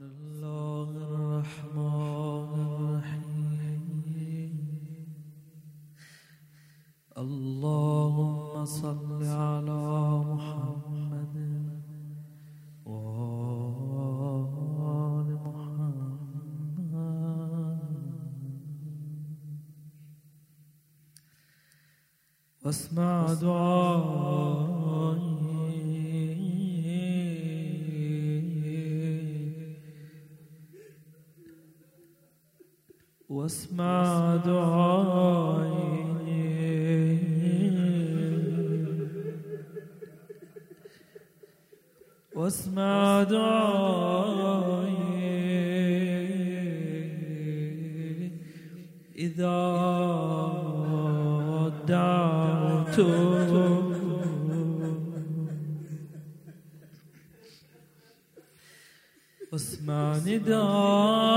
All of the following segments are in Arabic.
love. واسمع ندائي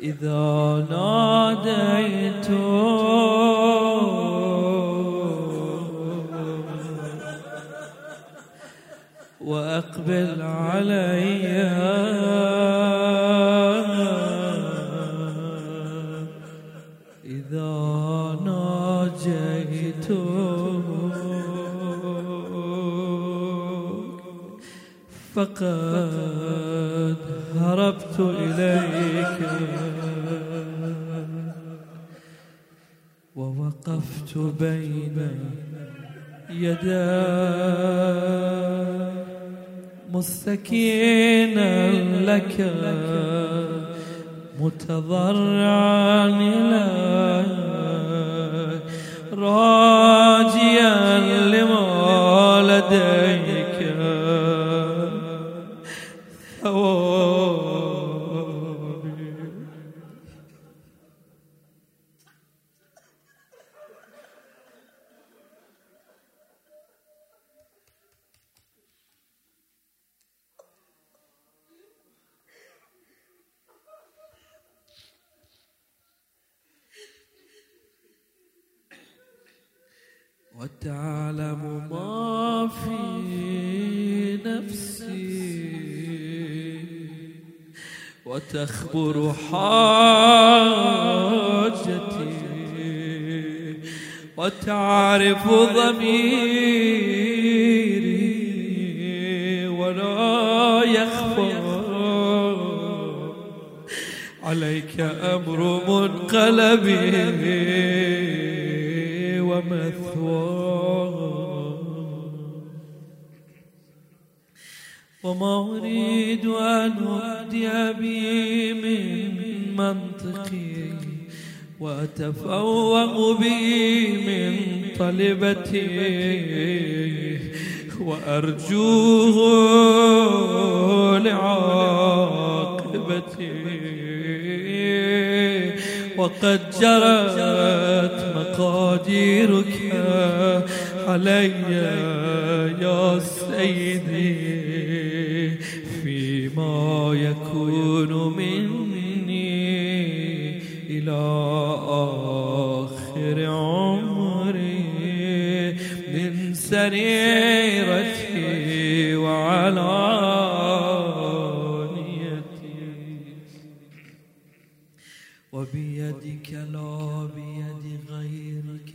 إذا ناديت. وأقبل علي. فقد هربت إليك. ووقفت بين يداي. مستكينا لك. متضرعا إليك وتخبر حاجتي وتعرف ضميري ولا يخفى عليك أمر منقلب أريد أن أهدي بي من منطقي وأتفوق بي من طلبتي وأرجوه لعاقبتي وقد جرت مقاديرك علي يا سيدي. إلى آخر عمري من سريرتي وعلانيتي وبيدك لا بيد غيرك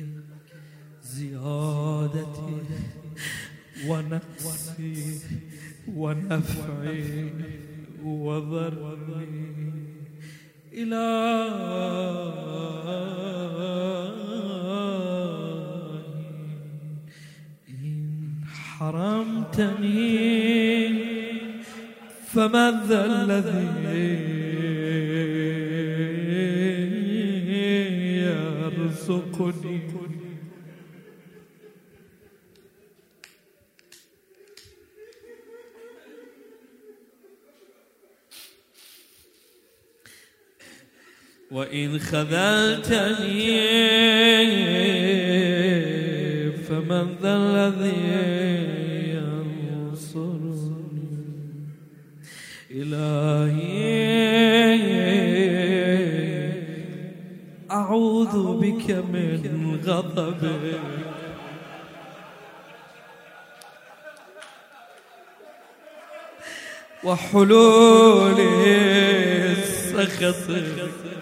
زيادتي ونقصي ونفعي وضري إلهي إن حرمتني فمن ذا الذي يرزقني؟ وإن خذلتني فمن ذا الذي ينصرني؟ إلهي أعوذ بك من غضبك وحلول السخط.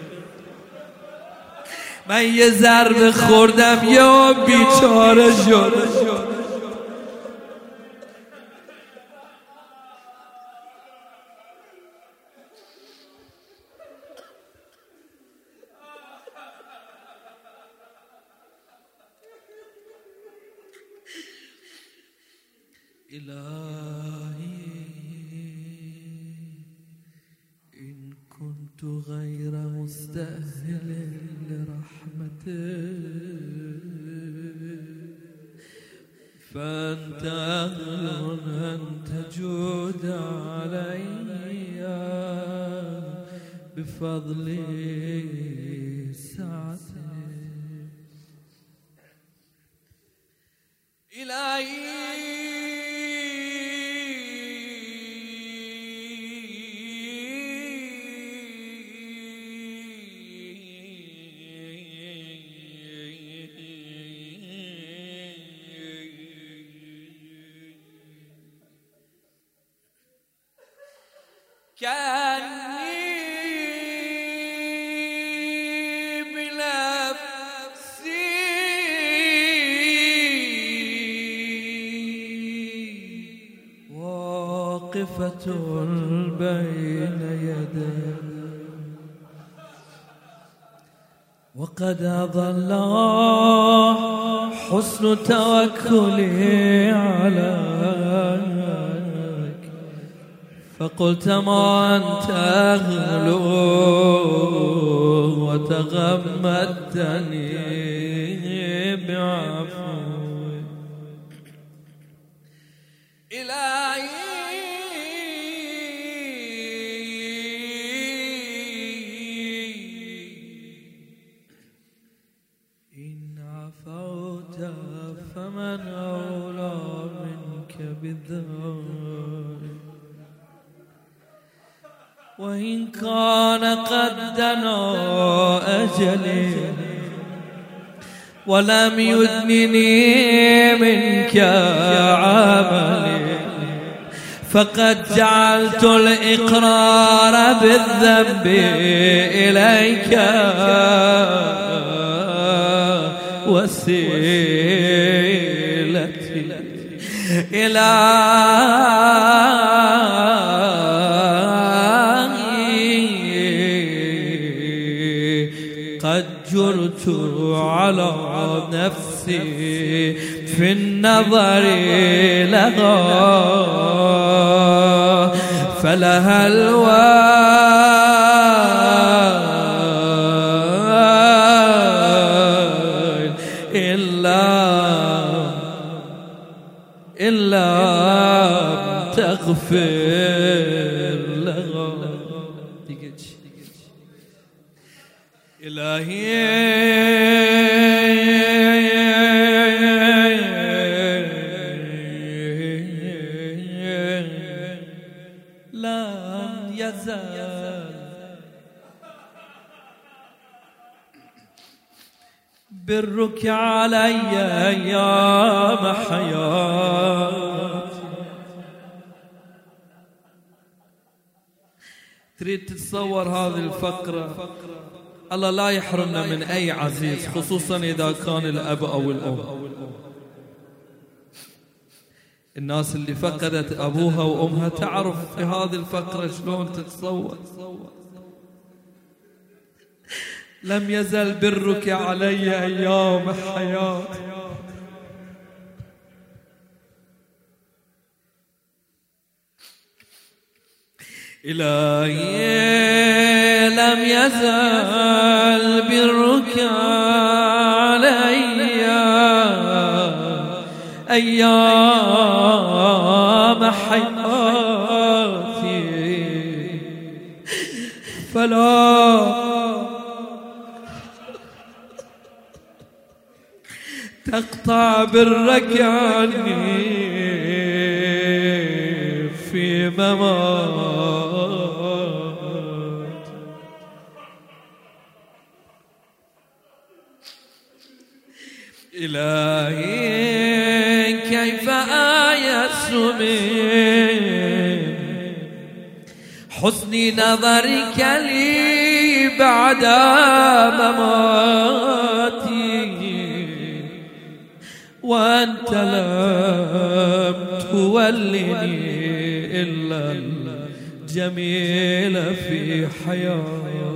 من یه ضربه خوردم یا بیچاره شد. كأني بنفسي. واقفة بين يدي. وقد أضل حسن توكلي عليك فقلت ما أنت أغلو وتغمدتني بعفوك إلهي إن عفوت فمن أولى منك بالذنب وإن كان قد دنا أجلي ولم يدنني منك عملي فقد جعلت الإقرار بالذنب إليك وسيلتي إلى نفسي في النظر لها فلها الويل إلا إلا تغفر لها إلهي برك علي أيام حياتي. تريد تتصور هذه الفقرة؟ الله لا يحرمنا من أي عزيز خصوصا إذا كان الأب أو الأم. الناس اللي فقدت أبوها وأمها تعرف في هذه الفقرة شلون تتصور. لم يزل برك علي أيام حياتي إلهي لم يزل برك علي أيام حياتي. فلا تقطع برك عني في ممات. إلهي كيف آيس من حسن نظرك لي بعد مماتي وأنت لم تولني إلا الجميل في حياتي.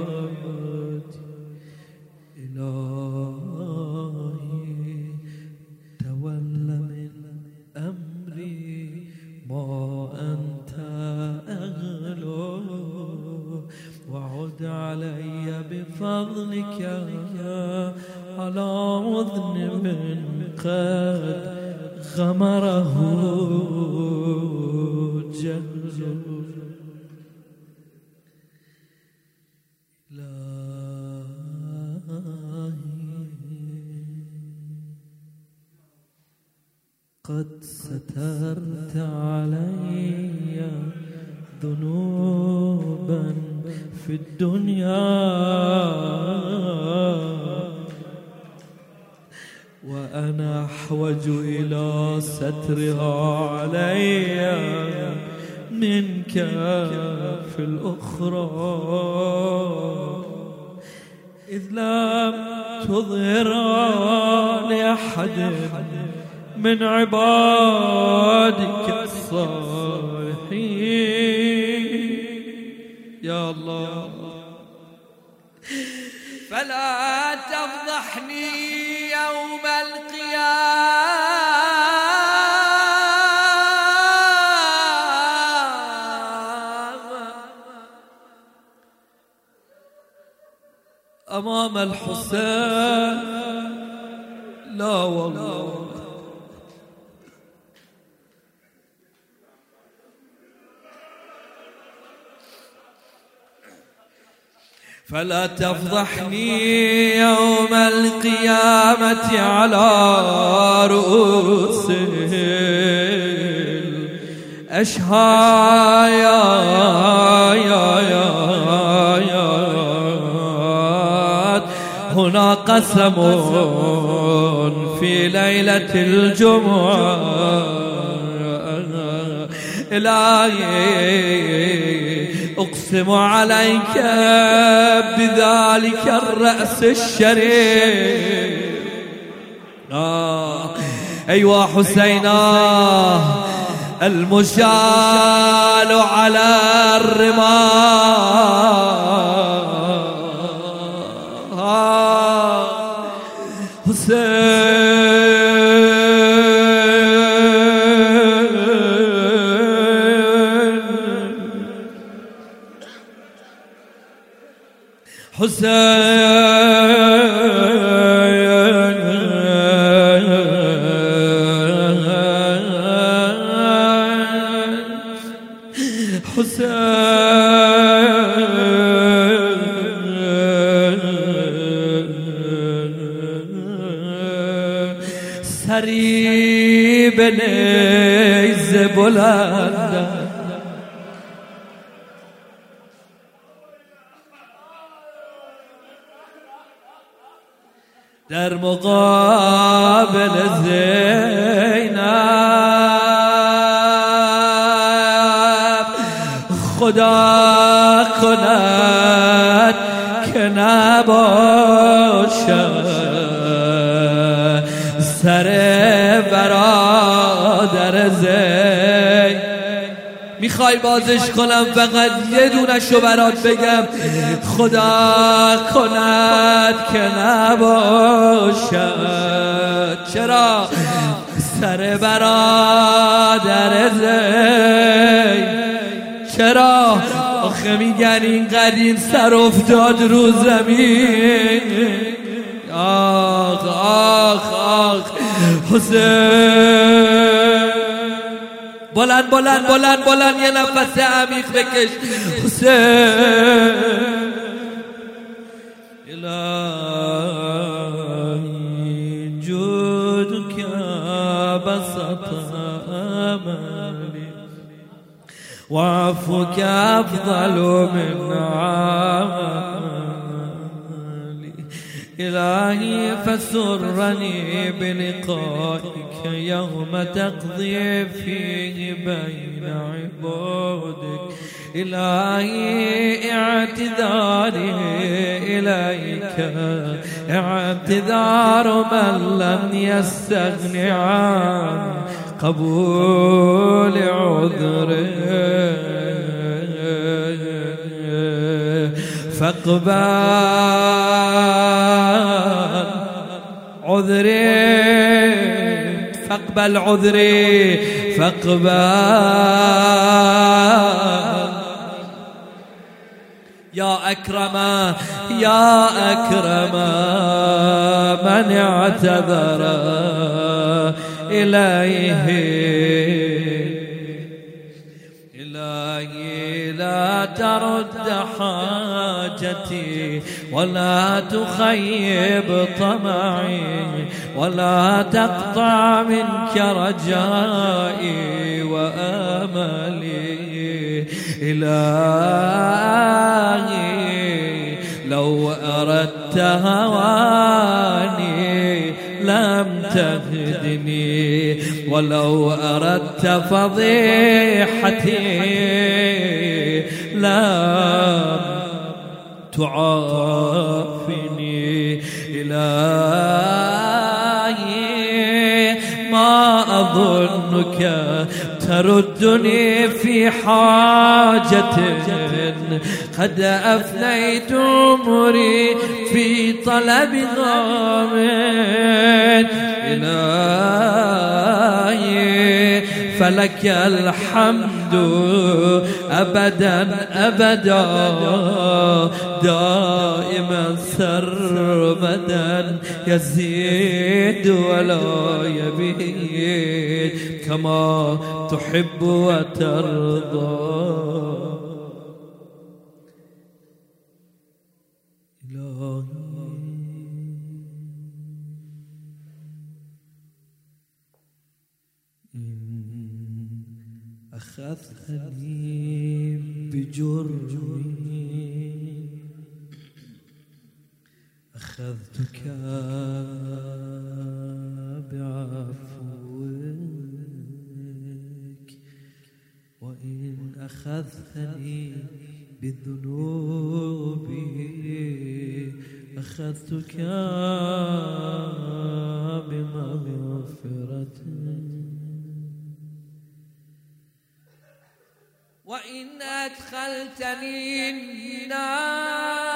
منك في الأخرى. إذ لم تظهر لأحد من عبادك الصالحين. أمام الحسين. لا والله. فلا تفضحني يوم القيامة على رؤوس الأشهايا يا يا يا هنا قسم في ليلة الجمعة. إلهي أقسم عليك بذلك الرأس الشريف. أيوا حسينا المشال على الرمال. حسین حسین سری به نیز بلند. در مقابل می‌خوای بازش کنم فقط یه دونشو برات بگم. خدا کند که نباشد. چرا؟ سر برادر زی چرا؟ آخه میگن این قدیم سر افتاد رو زمین. آخ آخ آخ. حسین. بلند بلند بلند بلند یه نفس عمیق بکش. حسین. إلهي جودك وعفوك أفضل من عملي إلهي فسرني بلقائك يوم تقضي فيه بين عبادك إلهي اعتذاري إليك. اعتذار من لم يستغني عن قبول عذره. فاقبل. عذري فاقبل عذري فاقبل. يا أكرم يا أكرم من اعتذر إليه؟ لا ترد حاجتي ولا تخيب طمعي ولا تقطع منك رجائي وأملي. إلهي لو أردت هواني لم تهدني. ولو أردت فضيحتي لم تعافني إلهي. ما أظنك تردني في حاجة. قد أفنيت عمري في طلب غامض إلهي. فلك الحمد أبدا أبدا. دائما سرمدا يزيد ولا يبيد كما تحب وترضى. أخذني بجرمي. أخذتك بعفوك وإن أخذتني بذنوبي أخذتك بمغفرتك أدخلتني النار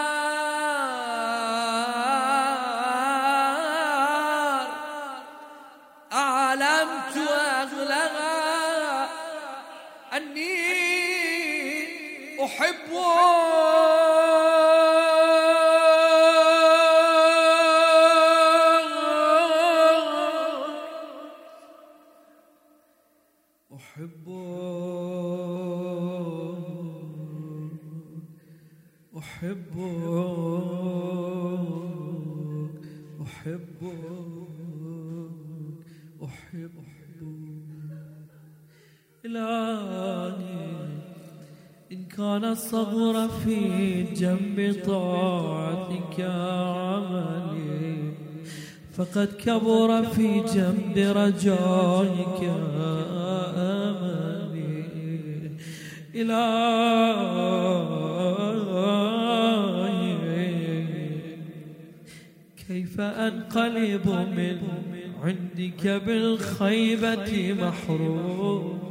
كان الصبر في جنب طاعتك عملي فقد كبر في جنب رجائك أملي. إلهي كيف أنقلب من عندك بالخيبة محروما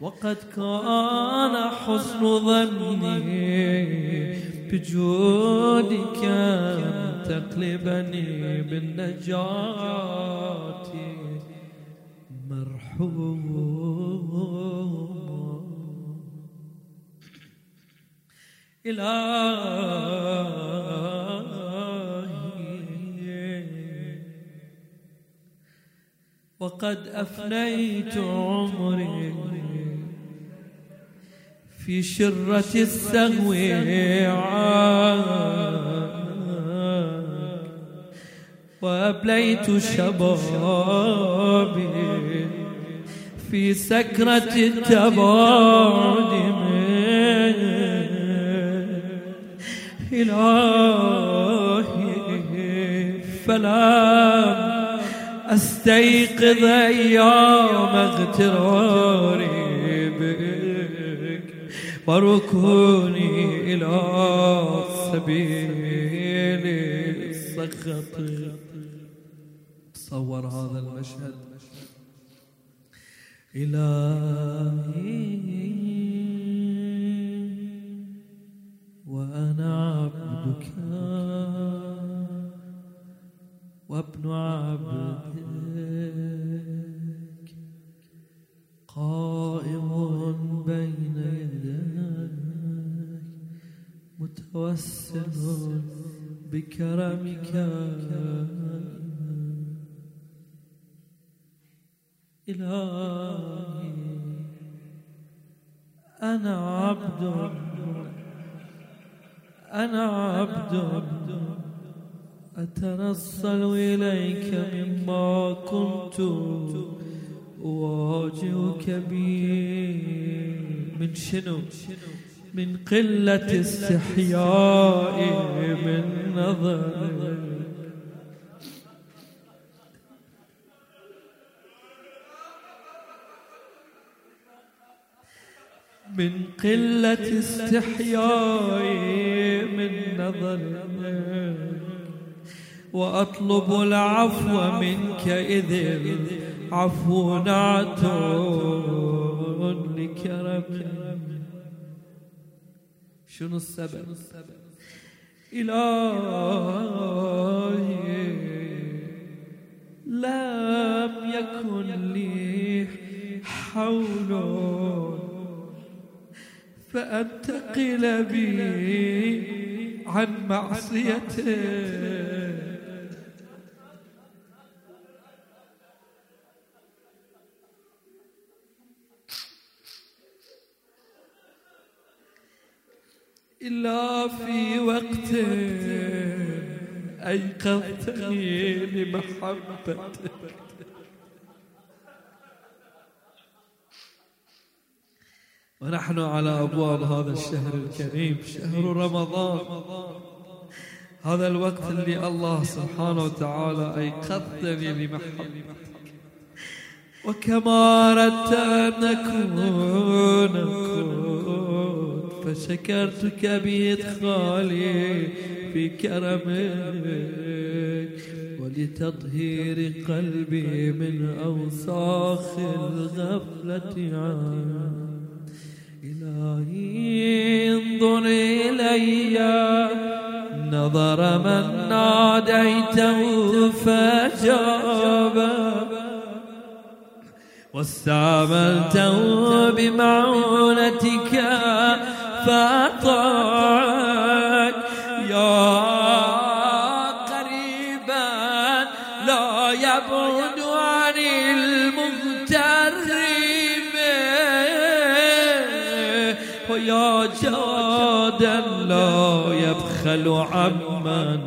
وقد كان حسن ظني بجودك تقلبني بالنجاة. مرحوم. إلهي وقد أفنيت عمري في شرة السهو وأبليت شبابي في سكرة التباعد إلهي فلم أستيقظ أيام اغتراري بك وركوني إلى سبيل السخط. تصور هذا المشهد. إلهي. وأنا عبدك. وابن عبدك. بكرمك إلهي أنا عبد. أنا عبد. أتنصل إليك مما كنت. أواجهك به من شنو؟ من قلة استحياء من نظرك من قلة استحيائي من نظرك وأطلب العفو منك إذ العفو نعت شنو السبب؟ إلهي لم يكن لي حول فأنتقل بي عن معصيته. إلا في وقت أيقظتني لمحبتك. ونحن على أبواب هذا الشهر الكريم شهر رمضان. هذا الوقت اللي الله سبحانه وتعالى أيقظتني لمحبتك. وكما أردت أن أكون فشكرتك بإدخالي في كرمك ولتطهير قلبي من أوساخ الغفلة عنك إلهي. انظر إلي نظر من ناديته فجاب واستعملته بمعونتك. فأطاعك يا قريبا لا يبعد عن ويا جادا لا يبخل عمن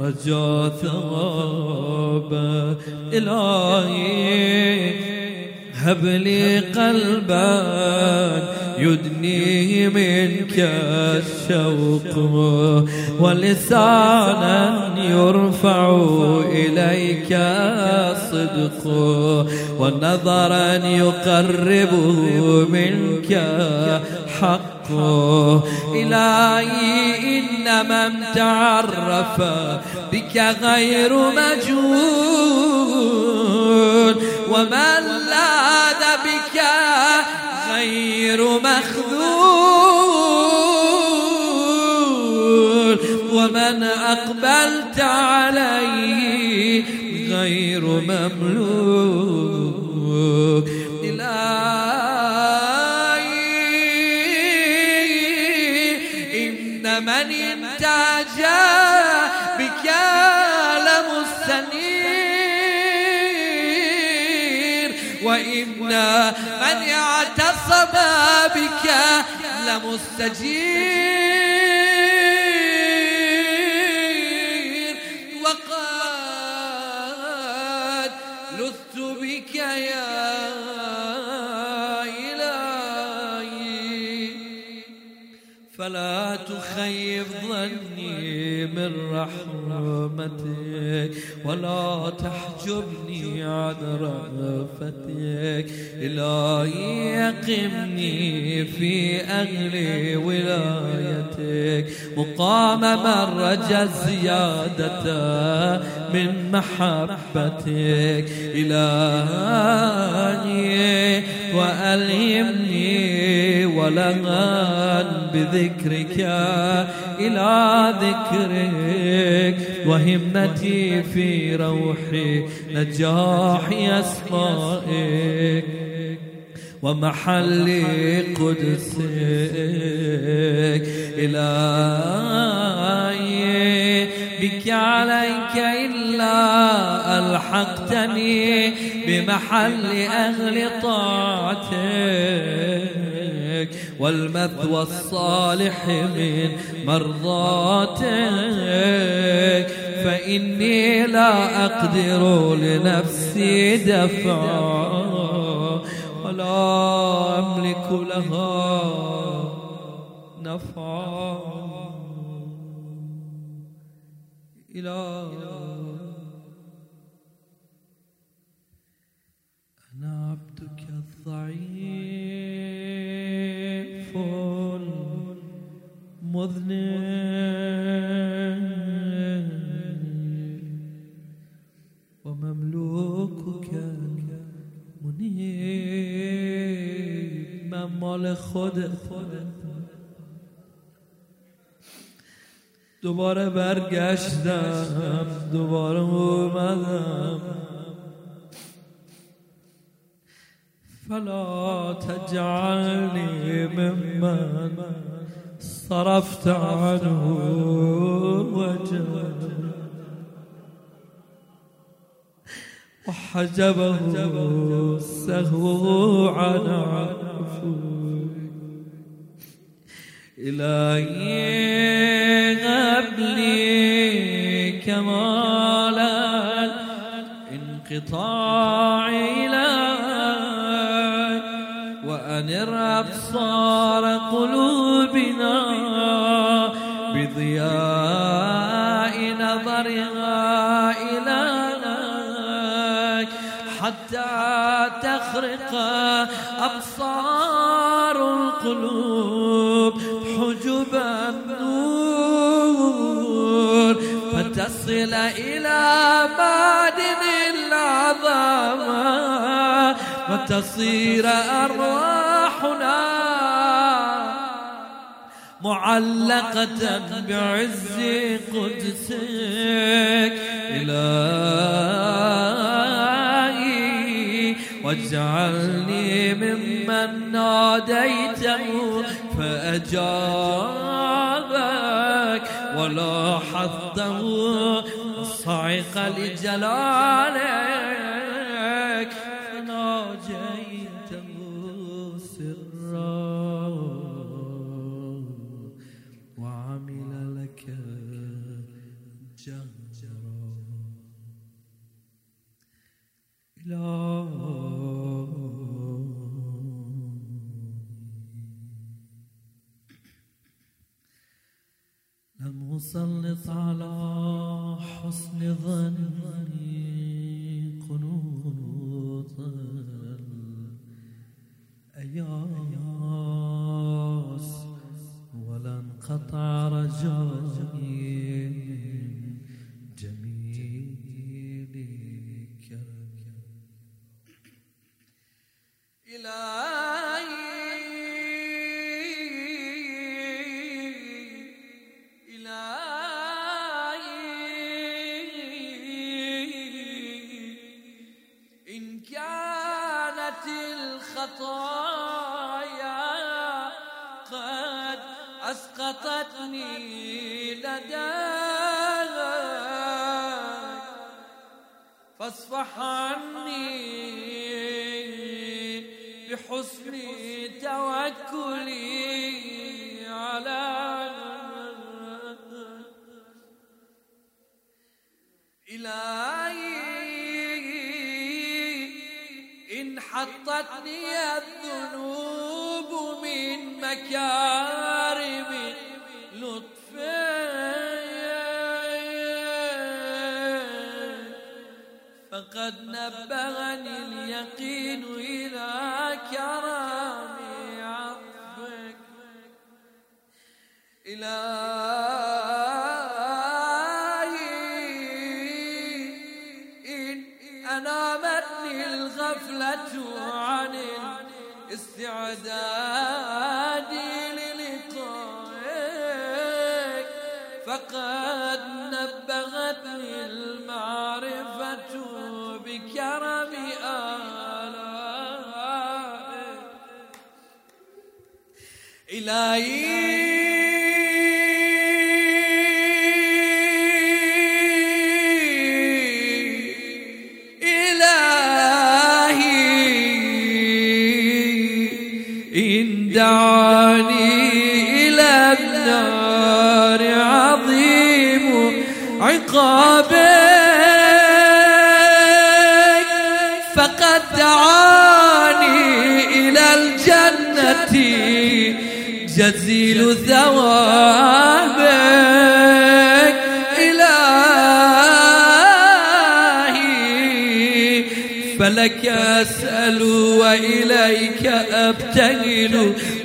رجا ثوابه إلهي. هب لي قلبا يدنيه منك الشوق ولسانا يرفع إليك صدق ونظرا يقربه منك حق إلهي إن من تعرف بك غير مجهول ومن غير مخذول ومن أقبلت عليه غير مملوك. من انتاج بك لمستنير وإن لمستجير وقد لثت بك يا فلا تخيب ظني من رحمتك ولا تحجبني عن رأفتك إلهي يقمني أهل ولايتك. مقام من رجى الزيادة من محبتك. إلهي وألهمني ولغان بذكرك. إلى ذكرك وهمتي في روحي. نجاح أسمائك. ومحل قدسك. إلهي بك عليك إلا ألحقتني بمحل أهل طاعتك. والمثوى الصالح من مرضاتك. فإني لا أقدر لنفسي دفعا ولا أملك لها نفعا. إلى أنا عبدك الضعيف المذنب مال خود دوباره برگشتم دوباره اومدم. فلا تجعلني ممن صرفت عنه وجهك وحجبه السهو عن عفوك إلهي هب لي كمالا انقطاع إليك وأنر أبصار قلوبنا بضياء نظرها إليك حتى تخرق أبصار القلوب. فتصل إلى معدن العظمة وتصير أرواحنا معلقة بعز قدسك. إلهي واجعلني ممن ناديته فأجابك ولا حظه صعق لجلالك لم أسلط على حسن ظني حطتني الذنوب من مكارم لطفك فقد نبهني اليقين إلى كرم عطفك إلهي الاستعداد للقائك فقد نبهتني المعرفة بكرم آلائك. إلهي إن دعاني إلى النار عظيم عقابك فقد دعاني إلى الجنة جزيل ثوابك إلهي. فلك أسأل وإليك أبتهل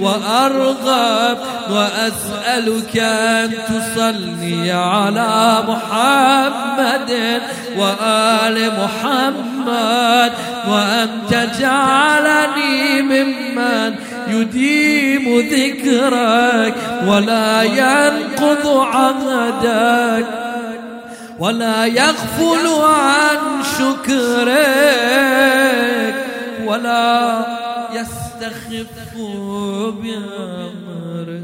وأرغب وأسألك أن تصلي على محمد وآل محمد وأن تجعلني ممن يديم ذكرك ولا ينقض عهدك ولا يغفل عن شكرك ولا يستخف بأمرك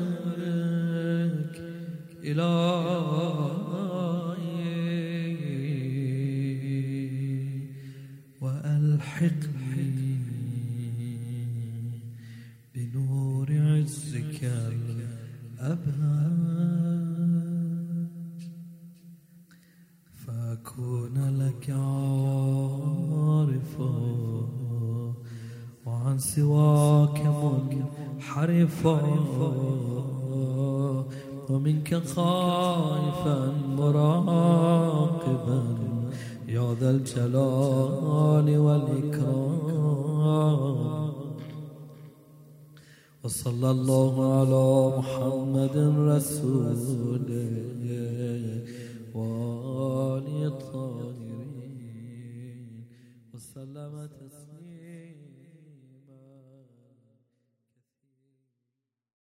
إلهي وألحقني ومنك خائفا مراقبا. يا ذا الجلال والإكرام. وصلى الله على محمد رسوله